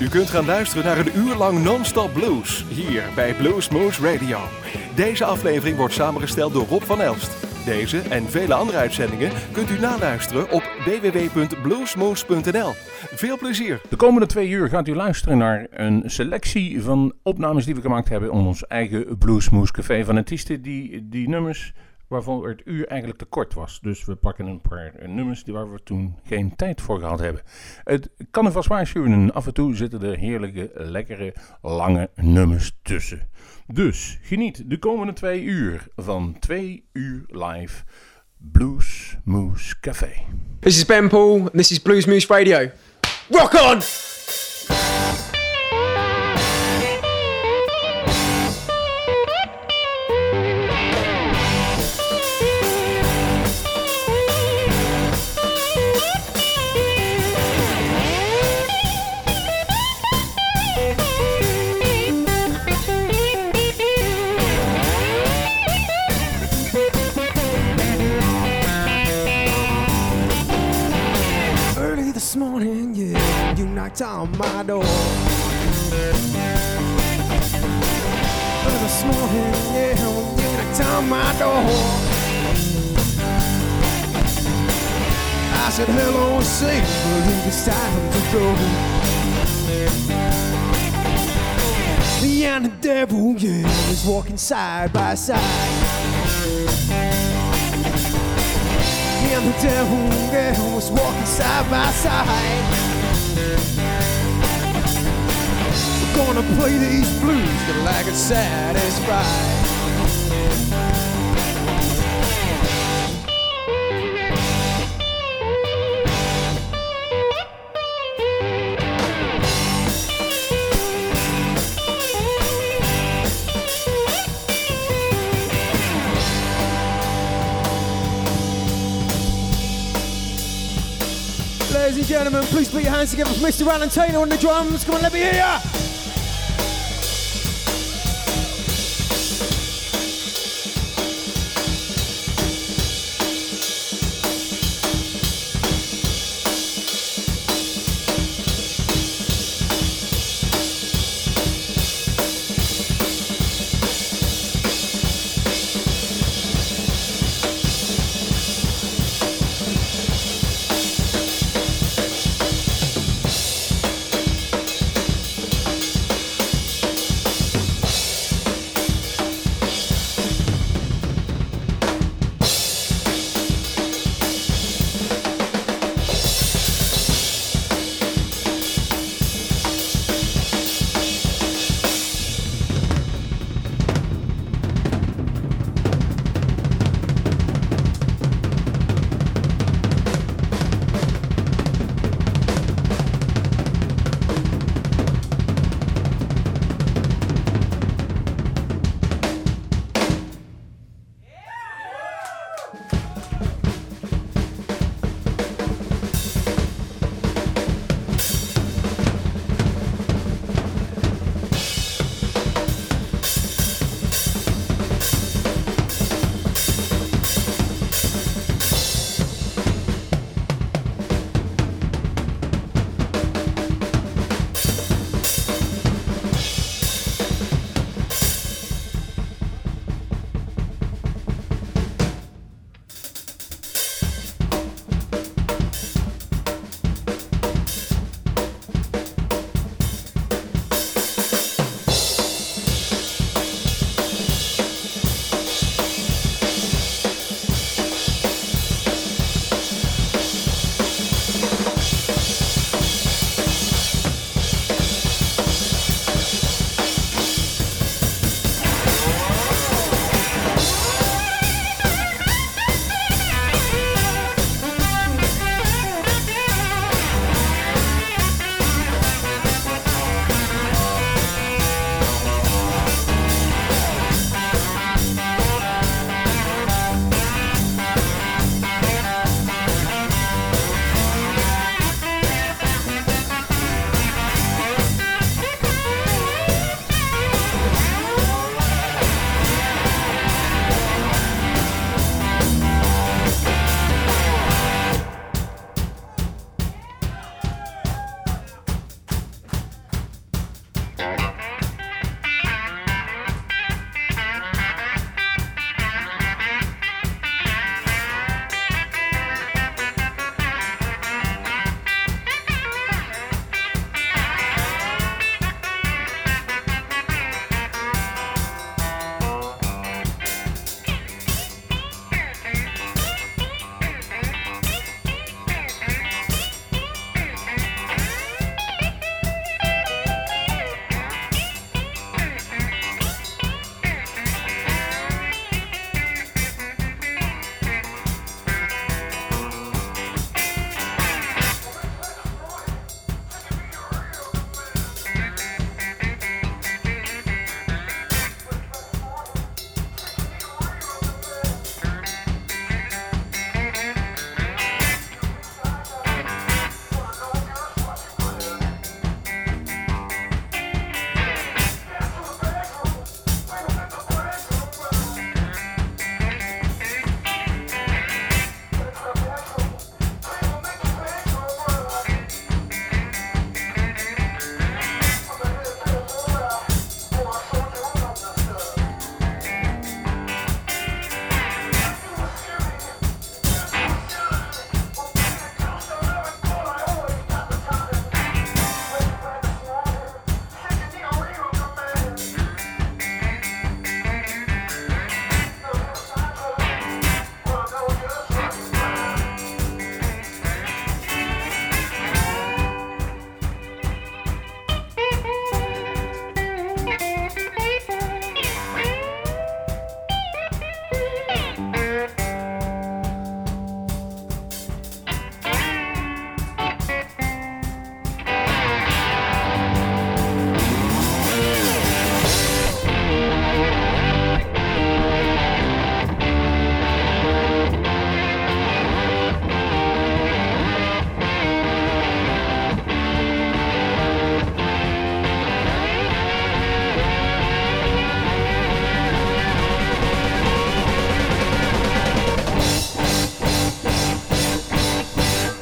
U kunt gaan luisteren naar een uur lang non-stop blues hier bij Blues Moose Radio. Deze aflevering wordt samengesteld door Rob van Elst. Deze en vele andere uitzendingen kunt u naluisteren op www.bluesmoose.nl. Veel plezier! De komende twee uur gaat u luisteren naar een selectie van opnames die we gemaakt hebben om ons eigen Bluesmoose Café van artiesten die die nummers waarvan het uur eigenlijk te kort was. Dus we pakken een paar nummers die waar we toen geen tijd voor gehad hebben. Het kan er vast waarschuwen, af en toe zitten er heerlijke, lekkere, lange nummers tussen. Dus geniet de komende twee uur van twee uur live Blues Moose Café. This is Ben Paul and this is Blues Moose Radio. Rock on! This morning, yeah, you knocked on my door. Early this morning, yeah, you knocked on my door. I said hello say, believe it's time to go. Me and the devil, yeah, is walking side by side. And the devil, yeah, was walking side by side. We're gonna play these blues till I get satisfied. Gentlemen, please put your hands together for Mr. Valentino on the drums. Come on, let me hear ya.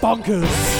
Bonkers.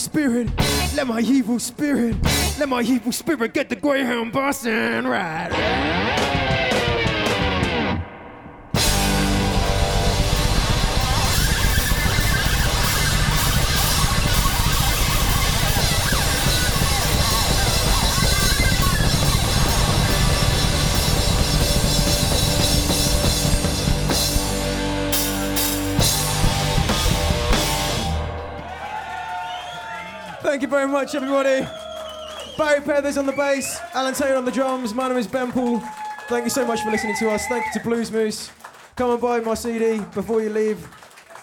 Spirit, let my evil spirit, let my evil spirit get the Greyhound bus and ride. Very much, everybody. Barry Peathers on the bass, Alan Taylor on the drums. My name is Ben Paul. Thank you so much for listening to us. Thank you to Blues Moose. Come and buy my CD before you leave.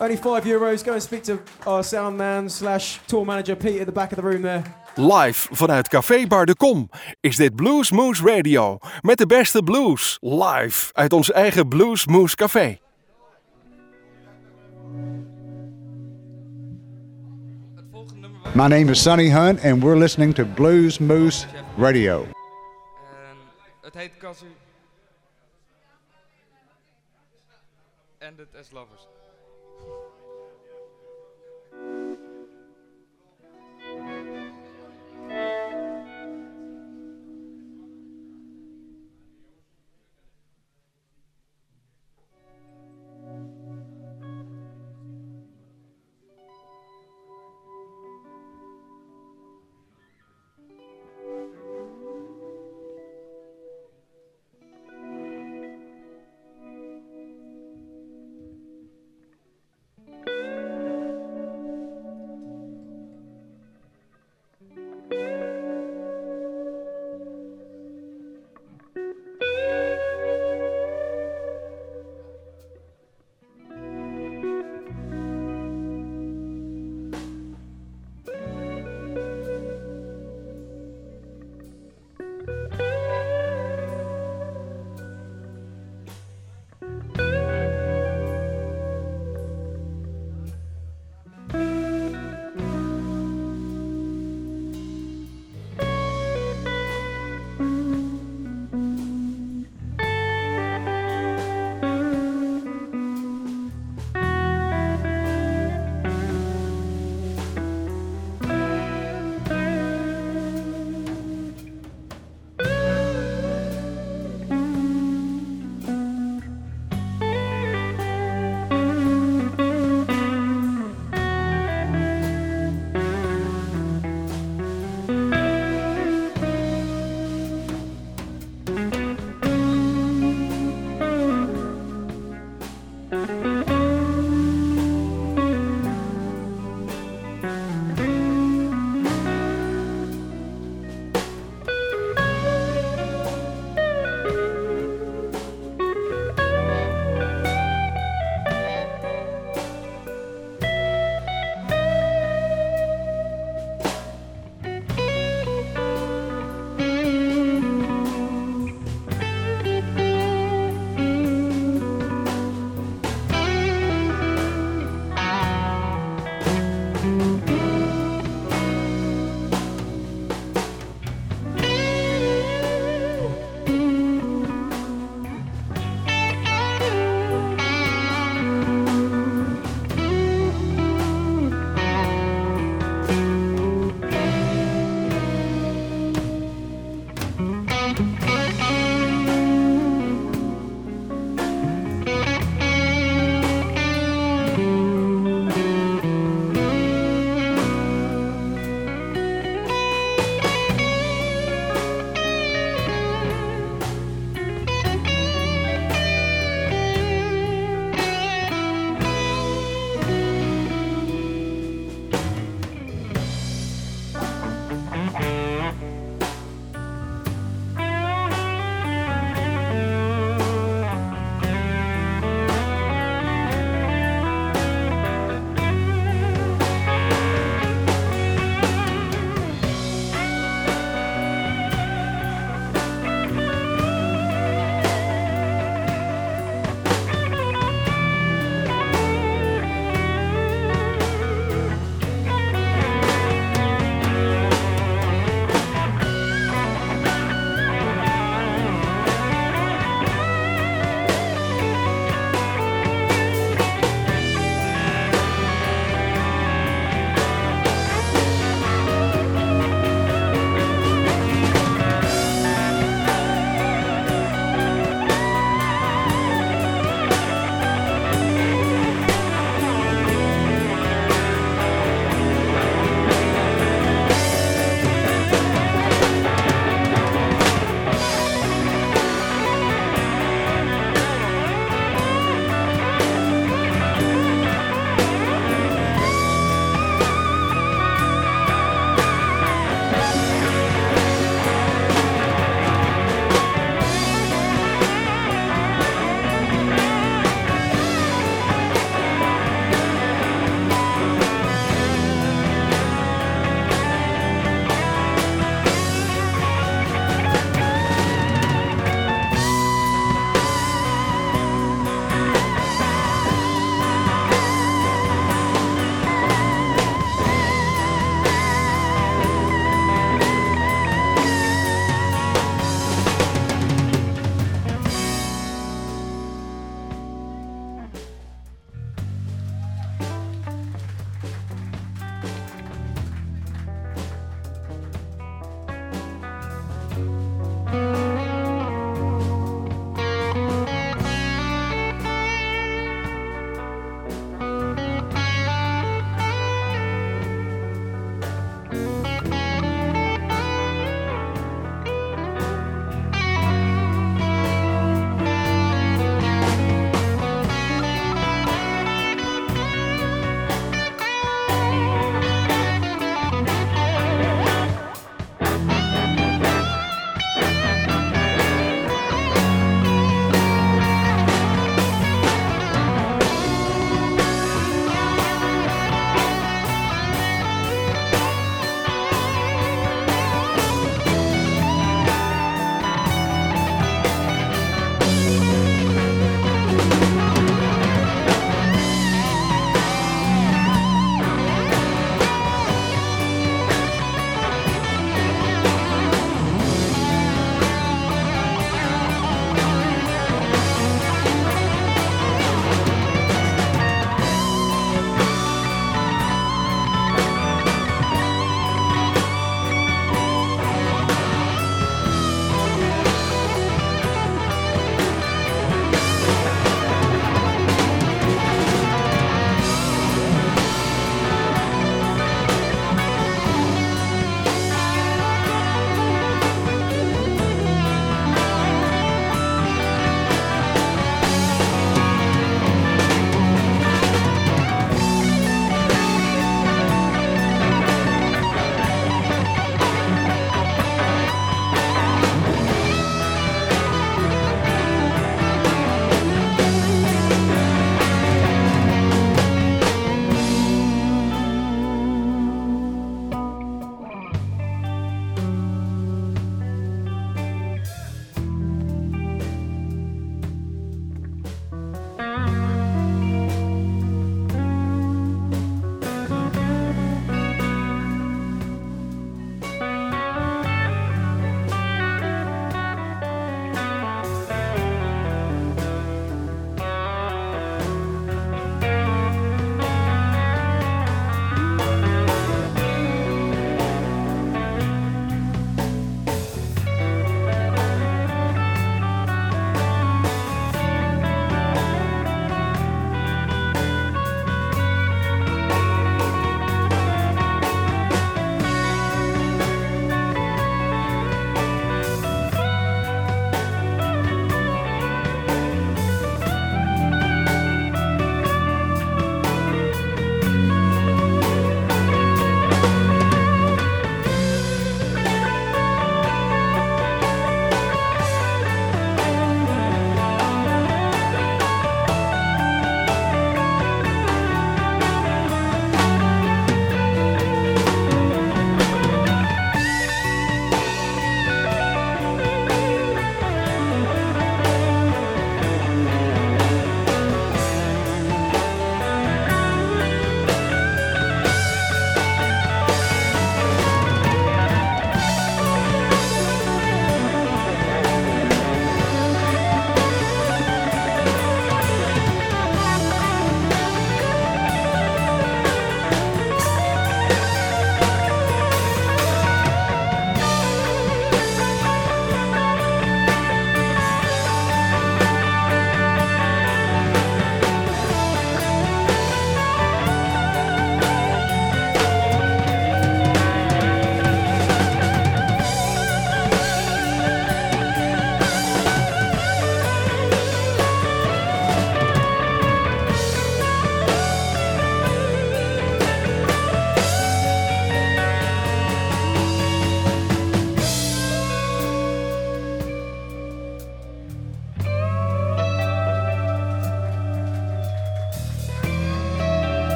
Only five euros. Go and speak to our sound man slash tour manager Pete at the back of the room there. Live vanuit Café Bar de Kom is dit Blues Moose Radio. Met de beste blues. Live uit ons eigen Blues Moose Café. My name is Sonny Hunt, and we're listening to Blues Moose Radio. En het heet Kazu. Ended as lovers.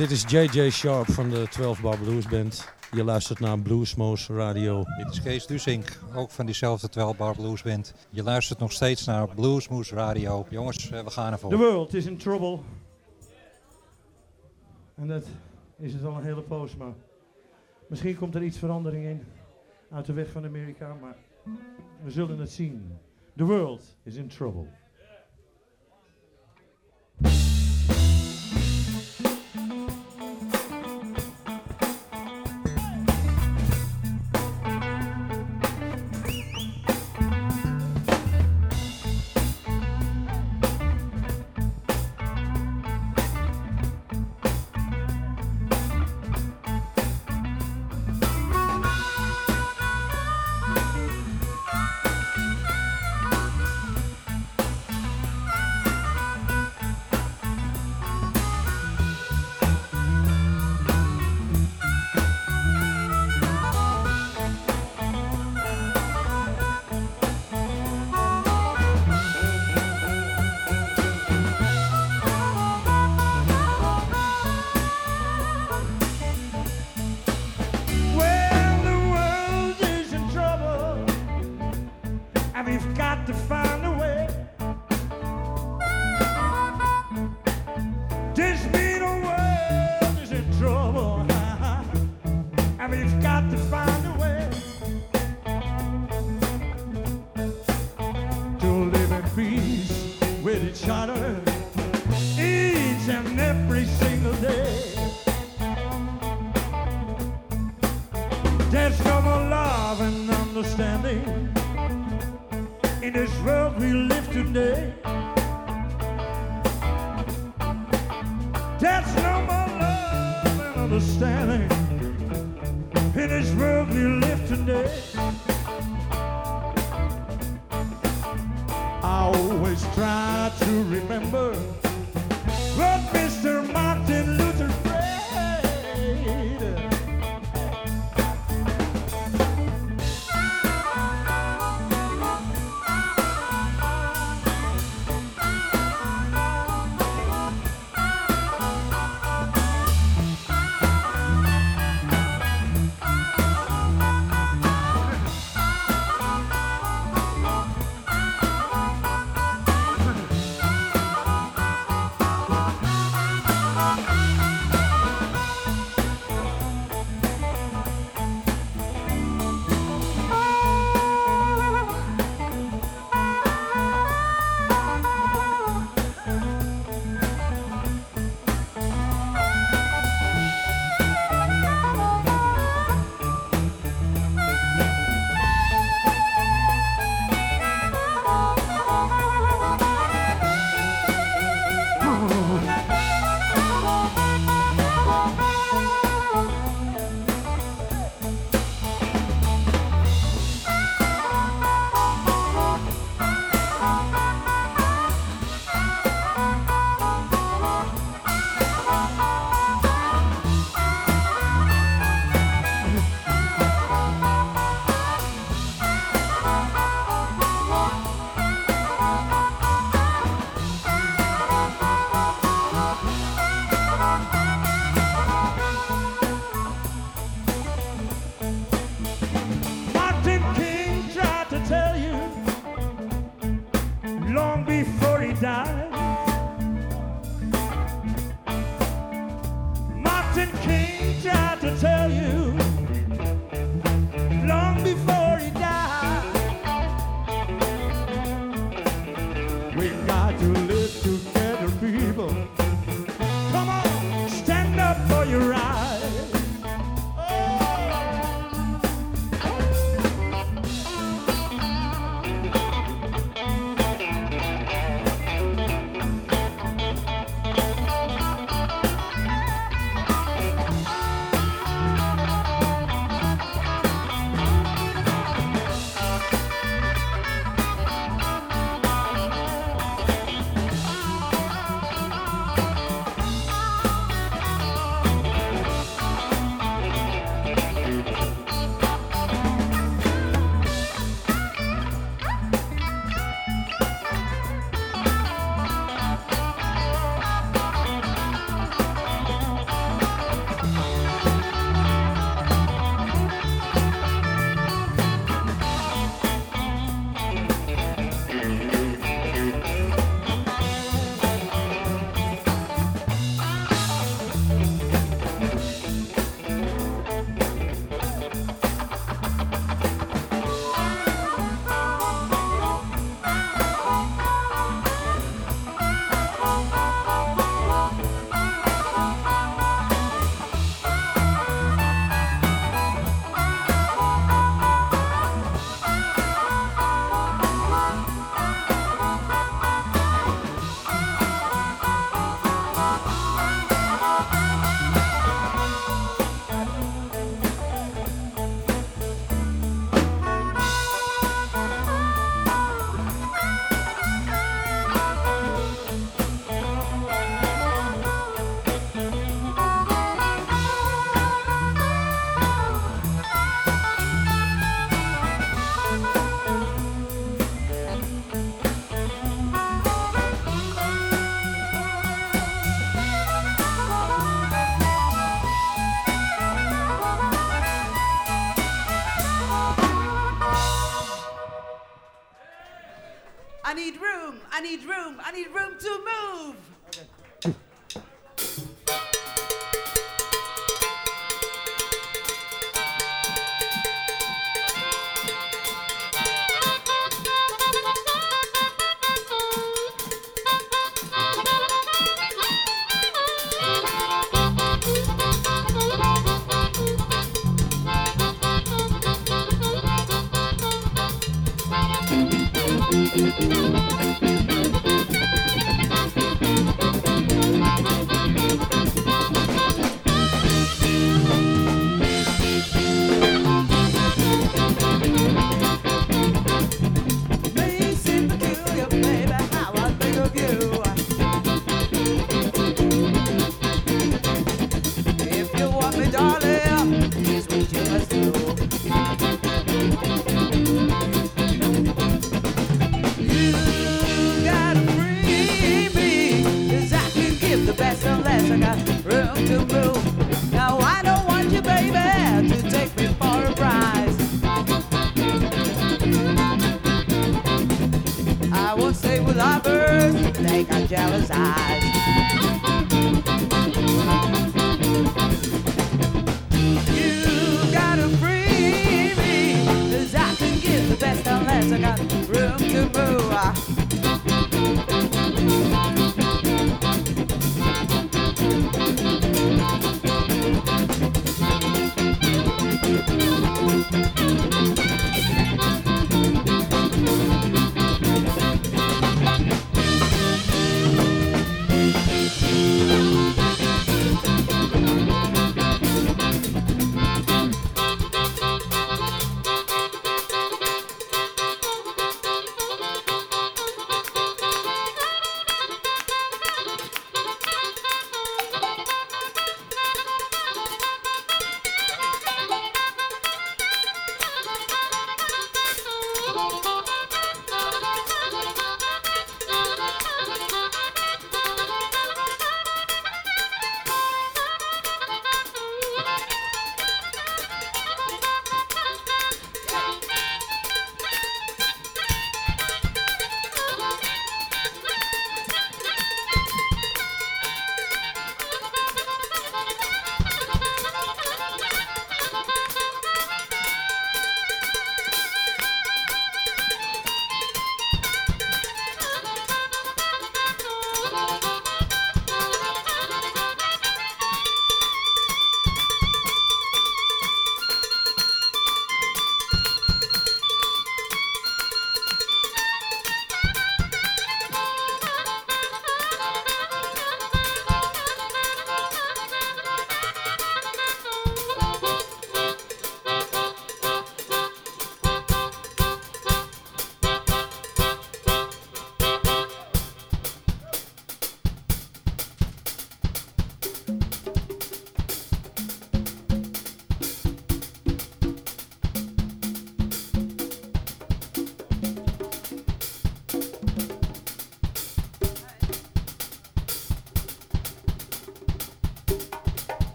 Dit is JJ Sharp van de 12 Bar Blues Band. Je luistert naar Bluesmoose Radio. Dit is Kees Dusink, ook van diezelfde 12 Bar Blues Band. Je luistert nog steeds naar Bluesmoose Radio. Jongens, eh, we gaan ervoor. The world is in trouble. En dat is het al een hele poos, maar misschien komt er iets verandering in uit de weg van Amerika, maar we zullen het zien. The world is in trouble.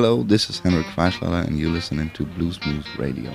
Hello, this is Henrik Weislauer and you're listening to Blues Moose Radio.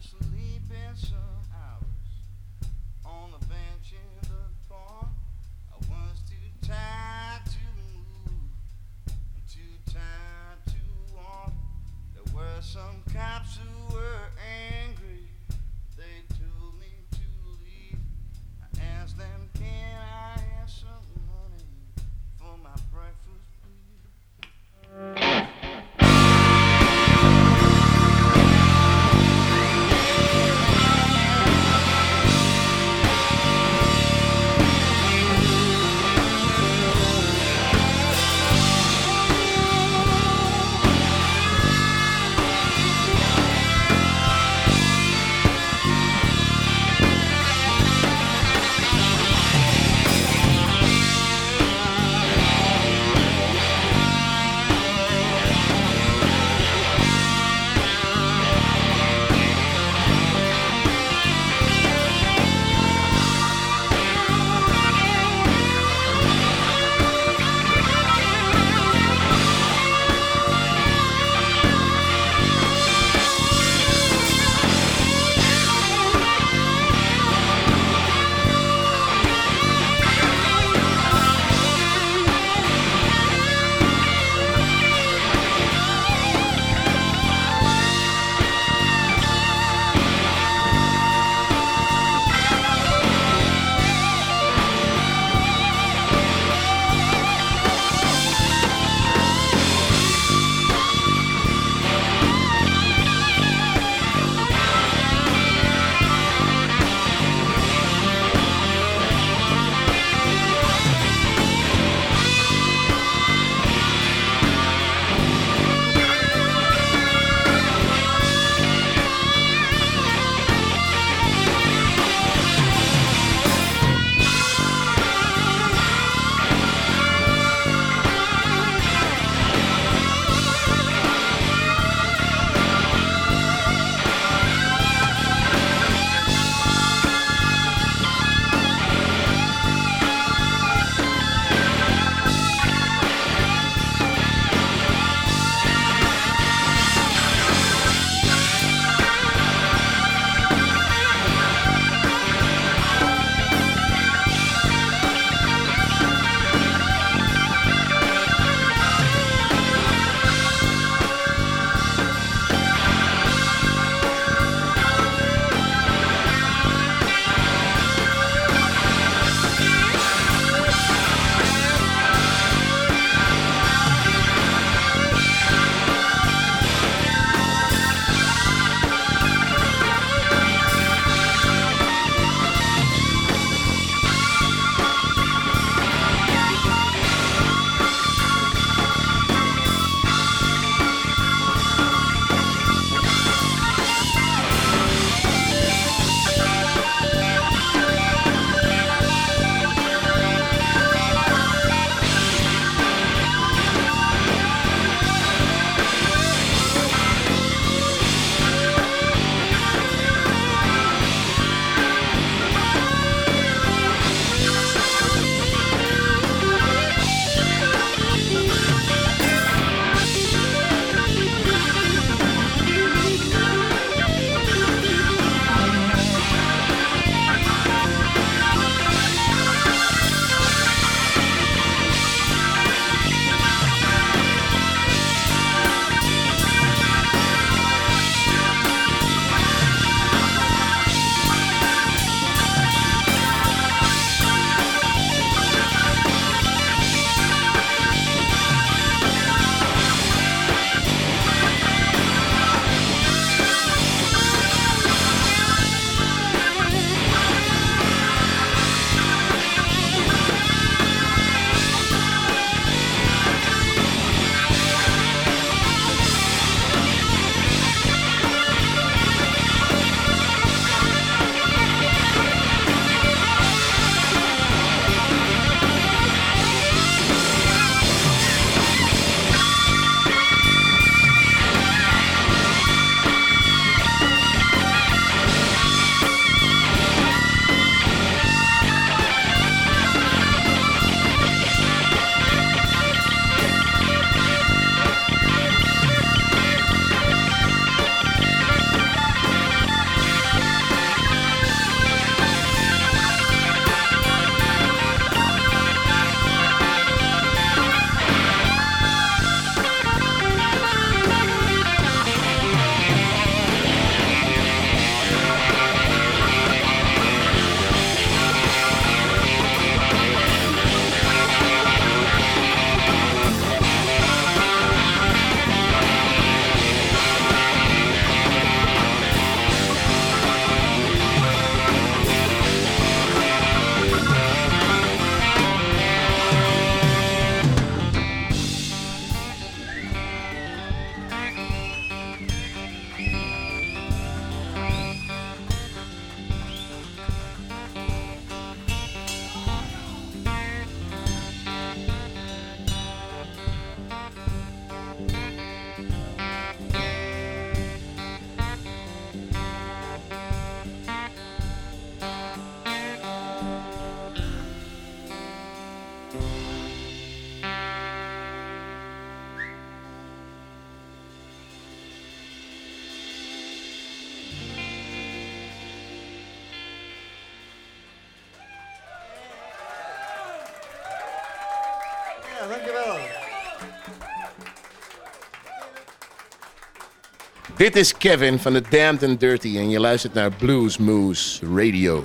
sleep in some Dit is Kevin van de Damned and Dirty en je luistert naar Blues Moose Radio.